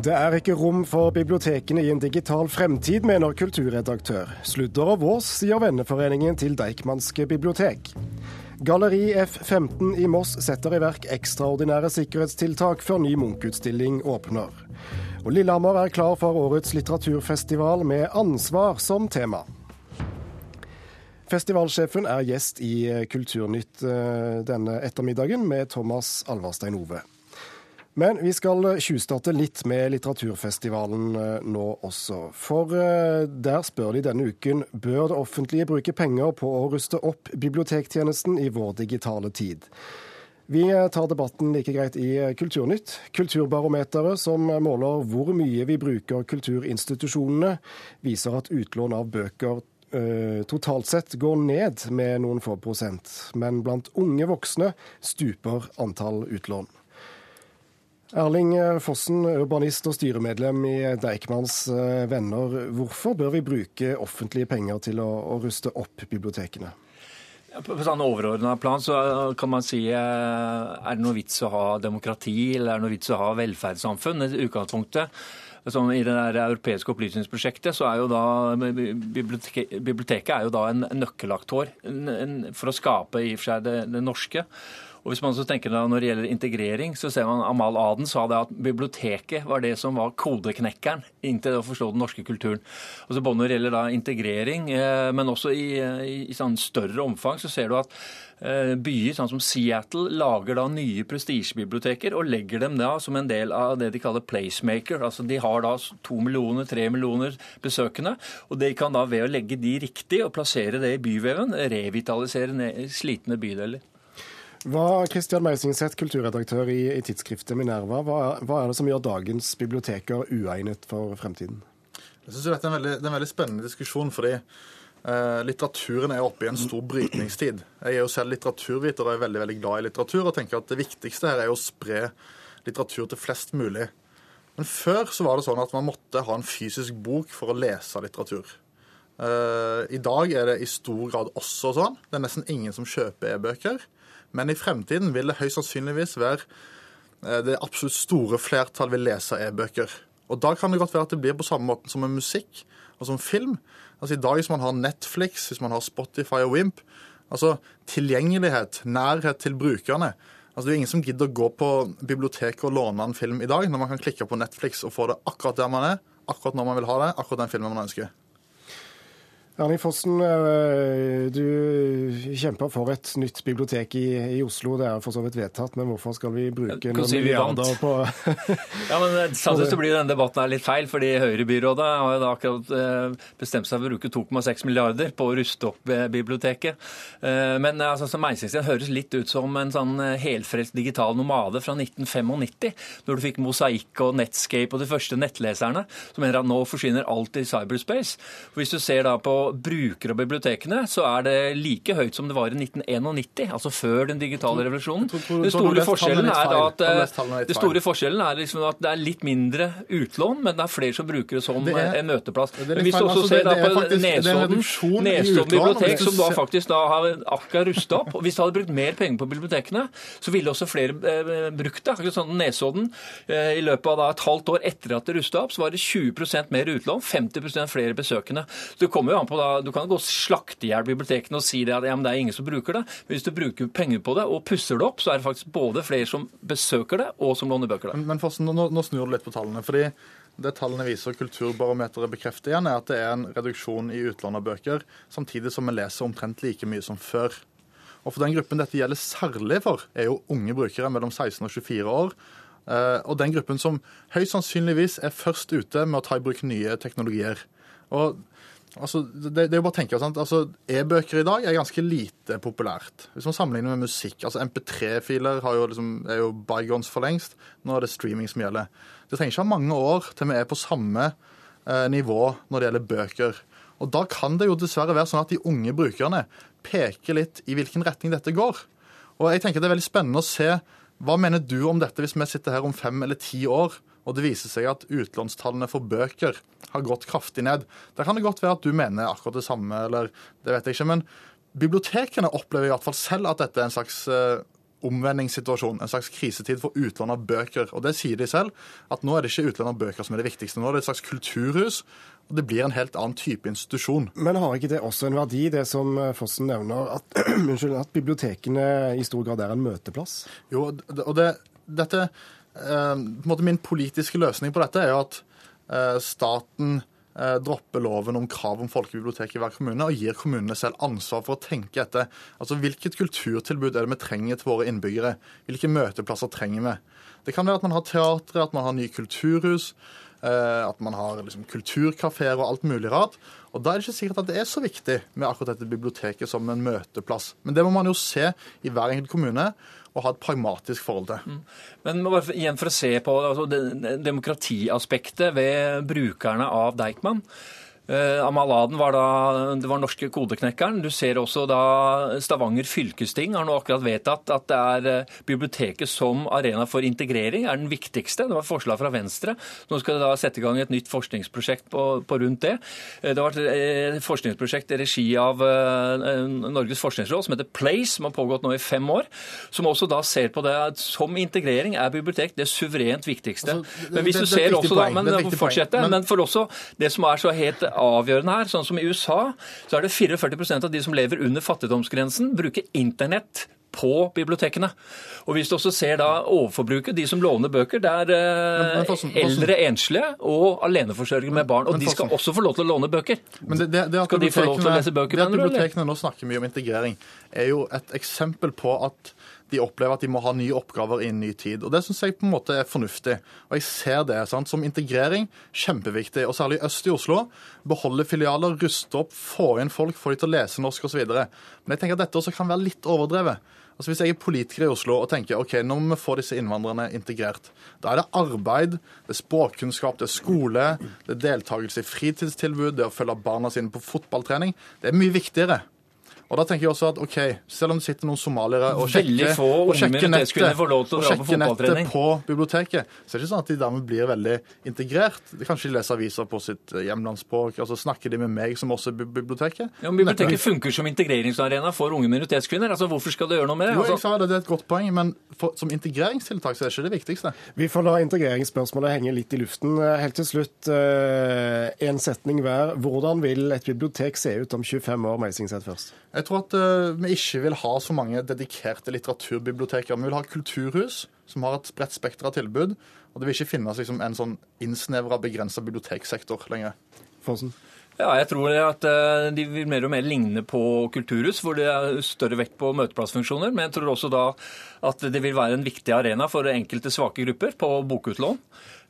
Det er ikke rom for bibliotekene i en digital fremtid, mener kulturredaktør. Sludder og vås, sier venneforeningen til Deichmanske bibliotek. Galleri F15 i Moss setter i verk ekstraordinære sikkerhetstiltak før ny Munch-utstilling åpner. Og Lillehammer er klar for årets litteraturfestival med ansvar som tema. Festivalsjefen er gjest i Kulturnytt eh, denne ettermiddagen med Thomas Alvarstein Ove. Men vi skal tjuvstarte litt med litteraturfestivalen eh, nå også. For eh, der spør de denne uken bør det offentlige bruke penger på å ruste opp bibliotektjenesten i vår digitale tid. Vi tar debatten like greit i Kulturnytt. Kulturbarometeret, som måler hvor mye vi bruker kulturinstitusjonene, viser at utlån av bøker Eh, totalt sett går ned med noen få prosent, men blant unge voksne stuper antall utlån. Erling Fossen, urbanist og styremedlem i Deichmans eh, Venner. Hvorfor bør vi bruke offentlige penger til å, å ruste opp bibliotekene? På sånn overordna plan så kan man si eh, er det noe vits å ha demokrati eller er det noe vits å ha velferdssamfunn? i utgangspunktet som I det europeiske opplysningsprosjektet så er jo da biblioteket er jo da en nøkkelaktør for å skape i og for seg det, det norske. Og hvis man så tenker da Når det gjelder integrering, så ser man Amal Aden sa det at biblioteket var det som var kodeknekkeren inntil å forstå den norske kulturen. Og så Både når det gjelder da integrering, eh, men også i, i, i sånn større omfang, så ser du at eh, byer sånn som Seattle lager da nye prestisjebiblioteker og legger dem da som en del av det de kaller placemaker. Altså De har da to millioner, tre millioner besøkende. og De kan da ved å legge de riktig og plassere det i byveven, revitalisere slitne bydeler. Hva, Christian Meisingseth, kulturredaktør i, i, tidsskriftet Minerva, hva, hva, er det som gjør dagens biblioteker uegnet for fremtiden? Jeg synes Dette er en veldig, det er en veldig spennende diskusjon. fordi eh, Litteraturen er oppe i en stor brytningstid. Jeg er jo selv litteraturviter og er veldig veldig glad i litteratur. og tenker at Det viktigste her er å spre litteratur til flest mulig. Men før så var det sånn at man måtte ha en fysisk bok for å lese litteratur. Eh, I dag er det i stor grad også sånn. Det er nesten ingen som kjøper e-bøker. Men i fremtiden vil det høyst sannsynligvis være eh, det absolutt store flertall vil lese e-bøker. Og da kan det godt være at det blir på samme måte som med musikk og som film. Altså I dag, hvis man har Netflix, hvis man har Spotify og Wimp Altså tilgjengelighet, nærhet til brukerne. Altså Det er jo ingen som gidder å gå på biblioteket og låne en film i dag, når man kan klikke på Netflix og få det akkurat der man er, akkurat når man vil ha det, akkurat den filmen man ønsker. Erling Fossen, eh, du kjemper for et nytt bibliotek i, i, Oslo. Det er for så vidt vedtatt, men hvorfor skal vi bruke noen milliarder på Ja, men eh, Samtidig blir denne debatten litt feil, fordi Høyre-byrådet har jo da akkurat eh, bestemt seg for å bruke 2,6 milliarder på å ruste opp biblioteket. Men altså, så Meisingsten høres litt ut som en sånn helfrelst digital nomade fra 1995, når du fikk Mosaikk og Netscape og de første nettleserne, som mener at nå forsvinner alt i cyberspace. For hvis du ser da på brukere av bibliotekene, så er det like høyt som det var i 1991, altså før den digitale revolusjonen. Den store forskjellen er at, eh, det store forskjellen er liksom at det er litt mindre utlån, men det er flere som bruker det som er, en møteplass. Men hvis du også altså, ser da på Nesodden, Nesodden bibliotek, som da faktisk da har akkurat rusta opp, og hvis de hadde brukt mer penger på bibliotekene, så ville også flere eh, brukt det. Akkurat sånn Nesodden, eh, i løpet av da et halvt år etter at det rusta opp, så var det 20% mer utlån, 50 flere besøkende. Så det kommer jo an på da, Du kan gå og slakte i hjel bibliotekene og si det at ja, men det er ingen som bruker det. Men hvis du bruker penger på det og pusser det opp, så er det faktisk både flere som besøker det, og som låner bøker der. Men Fossen, nå, nå snur du litt på tallene. fordi det tallene viser, Kulturbarometeret bekrefter igjen, er at det er en reduksjon i utlån av bøker, samtidig som vi leser omtrent like mye som før. Og for den gruppen dette gjelder særlig for, er jo unge brukere mellom 16 og 24 år. Eh, og den gruppen som høyst sannsynligvis er først ute med å ta i bruk nye teknologier. Og Altså, det, det, er jo bare å tenke, sant? Altså, E-bøker i dag er ganske lite populært. Hvis man sammenligner med musikk. altså MP3-filer liksom, er jo bygons for lengst. Nå er det streaming som gjelder. Det trenger ikke ha mange år til vi er på samme eh, nivå når det gjelder bøker. Og Da kan det jo dessverre være sånn at de unge brukerne peker litt i hvilken retning dette går. Og jeg tenker Det er veldig spennende å se hva mener du om dette hvis vi sitter her om fem eller ti år og det viser seg at utlånstallene for bøker har gått kraftig ned. Der kan det godt være at du mener akkurat det samme, eller det vet jeg ikke. Men bibliotekene opplever i hvert fall selv at dette er en slags uh, omvendingssituasjon, en slags krisetid for utlån av bøker. Og det sier de selv, at nå er det ikke utlån av bøker som er det viktigste. Nå er det et slags kulturhus, og det blir en helt annen type institusjon. Men har ikke det også en verdi, det som eh, Fossen nevner, at, unnskyld, at bibliotekene i stor grad er en møteplass? Jo, og det, dette eh, på en måte Min politiske løsning på dette er jo at eh, staten dropper loven om krav om folkebibliotek i hver kommune og gir kommunene selv ansvar for å tenke etter. Altså, Hvilket kulturtilbud er det vi trenger til våre innbyggere? Hvilke møteplasser trenger vi? Det kan være at man har teatre, at man har nye kulturhus, eh, at man har liksom, kulturkafeer og alt mulig rart. Og Da er det ikke sikkert at det er så viktig med akkurat dette biblioteket som en møteplass. Men det må man jo se i hver enkelt kommune og ha et pragmatisk forhold til. Mm. Men bare igjen for å se på altså, demokratiaspektet ved brukerne av Deichman. Uh, Amal Aden var da det var norske kodeknekkeren. Du ser også da Stavanger fylkesting har nå akkurat vedtatt at det er uh, biblioteket som arena for integrering er den viktigste. Det var forslag fra Venstre. Nå skal det da sette i gang et nytt forskningsprosjekt på, på rundt det. Uh, det har vært et forskningsprosjekt i regi av Norges forskningsråd som heter PLACE, som har pågått nå i fem år. Som også da ser på det at som integrering er bibliotek det suverent viktigste. Altså, men hvis du ser også da, men, fortsette, men for også det som er så helt avgjørende her. Sånn som i USA, så er det 44% av de som lever under fattigdomsgrensen, bruker internett på bibliotekene. Og Hvis du også ser da overforbruket, de som låner bøker, det er eh, eldre enslige og aleneforsørgere med barn. Og de skal også få lov til å låne bøker. Men det, det, det skal de få lov til å lese bøker? Det at bibliotekene nå snakker mye om integrering, er jo et eksempel på at de opplever at de må ha nye oppgaver i en ny tid. Og Det syns jeg på en måte er fornuftig. Og jeg ser det sant? som integrering. Kjempeviktig. Og særlig øst i Oslo. Beholde filialer, ruste opp, få inn folk, få de til å lese norsk osv. Men jeg tenker at dette også kan være litt overdrevet. Altså Hvis jeg er politiker i Oslo og tenker ok, nå må vi få disse innvandrerne integrert, da er det arbeid, det er språkkunnskap, det er skole, det er deltakelse i fritidstilbud, det er å følge barna sine på fotballtrening. Det er mye viktigere og da tenker jeg også at ok, Selv om det sitter noen somaliere og sjekker, og sjekker, nettet, og sjekker nettet på biblioteket, så er det ikke sånn at de dermed blir veldig integrert. Kanskje de leser aviser på sitt eh, hjemlandsspråk. altså Snakker de med meg som også er biblioteket? Ja, men Biblioteket Nettet. funker som integreringsarena for unge minoritetskvinner. altså Hvorfor skal det gjøre noe med det? Jo, jeg altså- sa det, det er et godt poeng, men for, som integreringstiltak så er det ikke det viktigste. Vi får la integreringsspørsmålet henge litt i luften. Helt til slutt, én eh, setning hver. Hvordan vil et bibliotek se ut om 25 år, Meisingseth først? Jeg tror at uh, vi ikke vil ha så mange dedikerte litteraturbiblioteker. Vi vil ha kulturhus som har et bredt spekter av tilbud. Og det vil ikke finnes liksom, en sånn innsnevra, begrensa biblioteksektor lenger. Fossen? Ja, jeg tror at eh, de vil mer og mer ligne på kulturhus, hvor det er større vekt på møteplassfunksjoner. Men jeg tror også da at det vil være en viktig arena for enkelte svake grupper på bokutlån.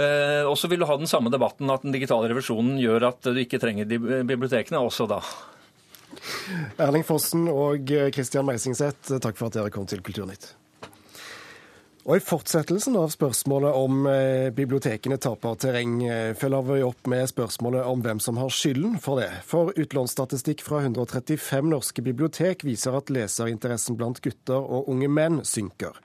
Eh, og så vil du ha den samme debatten at den digitale revisjonen gjør at du ikke trenger bibliotekene også da. Erling Fossen og Kristian Meisingseth, takk for at dere kom til Kulturnytt. Og I fortsettelsen av spørsmålet om eh, bibliotekene taper terreng, eh, følger vi opp med spørsmålet om hvem som har skylden for det. For utlånsstatistikk fra 135 norske bibliotek viser at leserinteressen blant gutter og unge menn synker.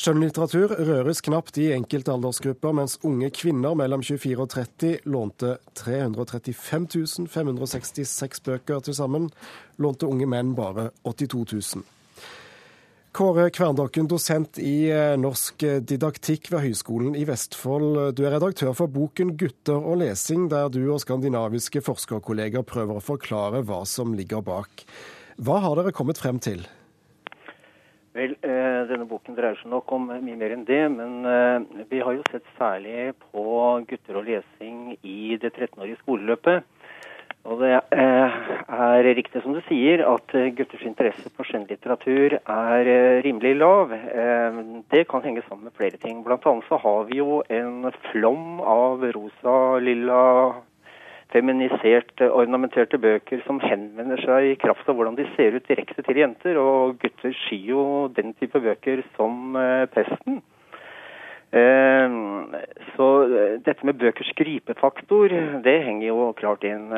Skjønnlitteratur røres knapt i enkelte aldersgrupper, mens unge kvinner mellom 24 og 30 lånte 335 566 bøker til sammen. Lånte unge menn bare 82 000. Kåre Kverndokken, dosent i eh, norsk didaktikk ved Høgskolen i Vestfold. Du er redaktør for boken 'Gutter og lesing', der du og skandinaviske forskerkolleger prøver å forklare hva som ligger bak. Hva har dere kommet frem til? Vel, eh, Denne boken dreier seg nok om mye mer enn det. Men eh, vi har jo sett særlig på gutter og lesing i det 13-årige skoleløpet. Og det eh, er riktig som du sier at gutters interesse for skjønnlitteratur er rimelig lav. Det kan henge sammen med flere ting. Blant annet så har vi jo en flom av rosa, lilla feminiserte, ornamenterte bøker som henvender seg i kraft av hvordan de ser ut direkte til jenter. Og gutter skyr jo den type bøker som eh, pesten. Eh, så eh, dette med bøkers gripefaktor, det henger jo klart inn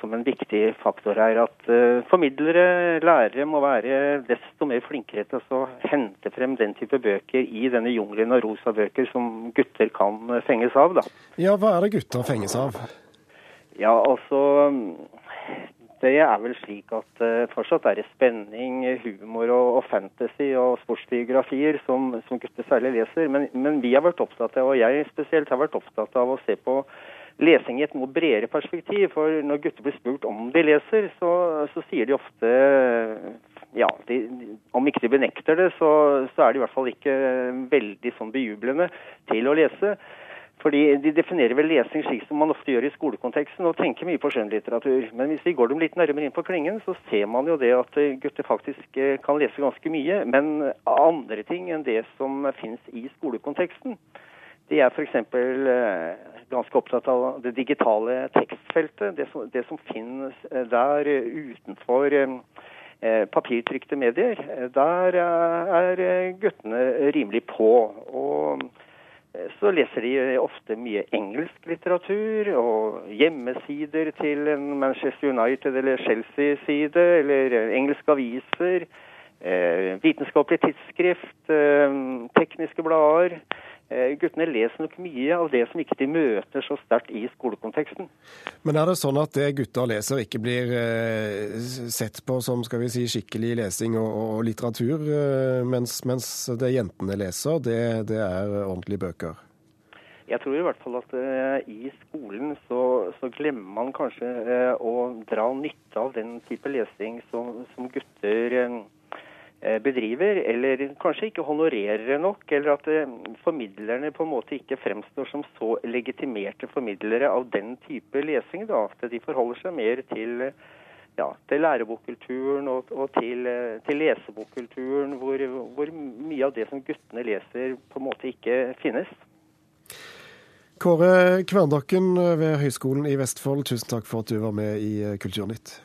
som en viktig faktor her. At formidlere, lærere, må være desto mer flinkere til å hente frem den type bøker i denne jungelen av rosa bøker som gutter kan fenges av. da. Ja, hva er det gutter fenges av? Ja, altså det er vel slik at uh, fortsatt er det spenning, humor og fantasy og sportsbiografier som, som, gutter særlig leser. Men, men, vi har vært opptatt av, og jeg spesielt har vært opptatt av å se på lesing i et noe bredere perspektiv. For når gutter blir spurt om de leser, så, så sier de ofte ja, de, om ikke de benekter det, så, så, er de i hvert fall ikke veldig sånn bejublende til å lese. Fordi De definerer vel lesing slik som man ofte gjør i skolekonteksten, og tenker mye på skjønnlitteratur. Men hvis vi går dem litt nærmere inn på klingen, så ser man jo det at eh, gutter faktisk eh, kan lese ganske mye, men andre ting enn det som finnes i skolekonteksten. De er f.eks. Eh, ganske opptatt av det digitale tekstfeltet, det som, det som finnes der utenfor papirtrykte medier. Der er guttene rimelig på. og så leser de ofte mye engelsk litteratur og hjemmesider til en Manchester United eller Chelsea-side, eller engelske aviser, eh, vitenskapelig tidsskrift, eh, tekniske blader. Eh, guttene leser nok mye av det som ikke de møter så sterkt i skolekonteksten. Men er det sånn at det gutta leser ikke blir eh, sett på som skal vi si, skikkelig lesing og, og litteratur, eh, mens, mens, det jentene leser, det, det, er ordentlige bøker? Jeg tror i hvert fall at i skolen så, så, glemmer man kanskje å dra nytte av den type lesing som, som gutter Eh, bedriver, eller kanskje ikke honorerer nok, eller at eh, formidlerne på en måte ikke fremstår som så legitimerte formidlere av den type lesing. Da, at de forholder seg mer til, ja, til lærebokkulturen og, og til, til, lesebokkulturen, hvor, hvor mye av det som guttene leser, på en måte ikke finnes. Kåre Kverndakken ved Høgskolen i Vestfold, tusen takk for at du var med i Kulturnytt.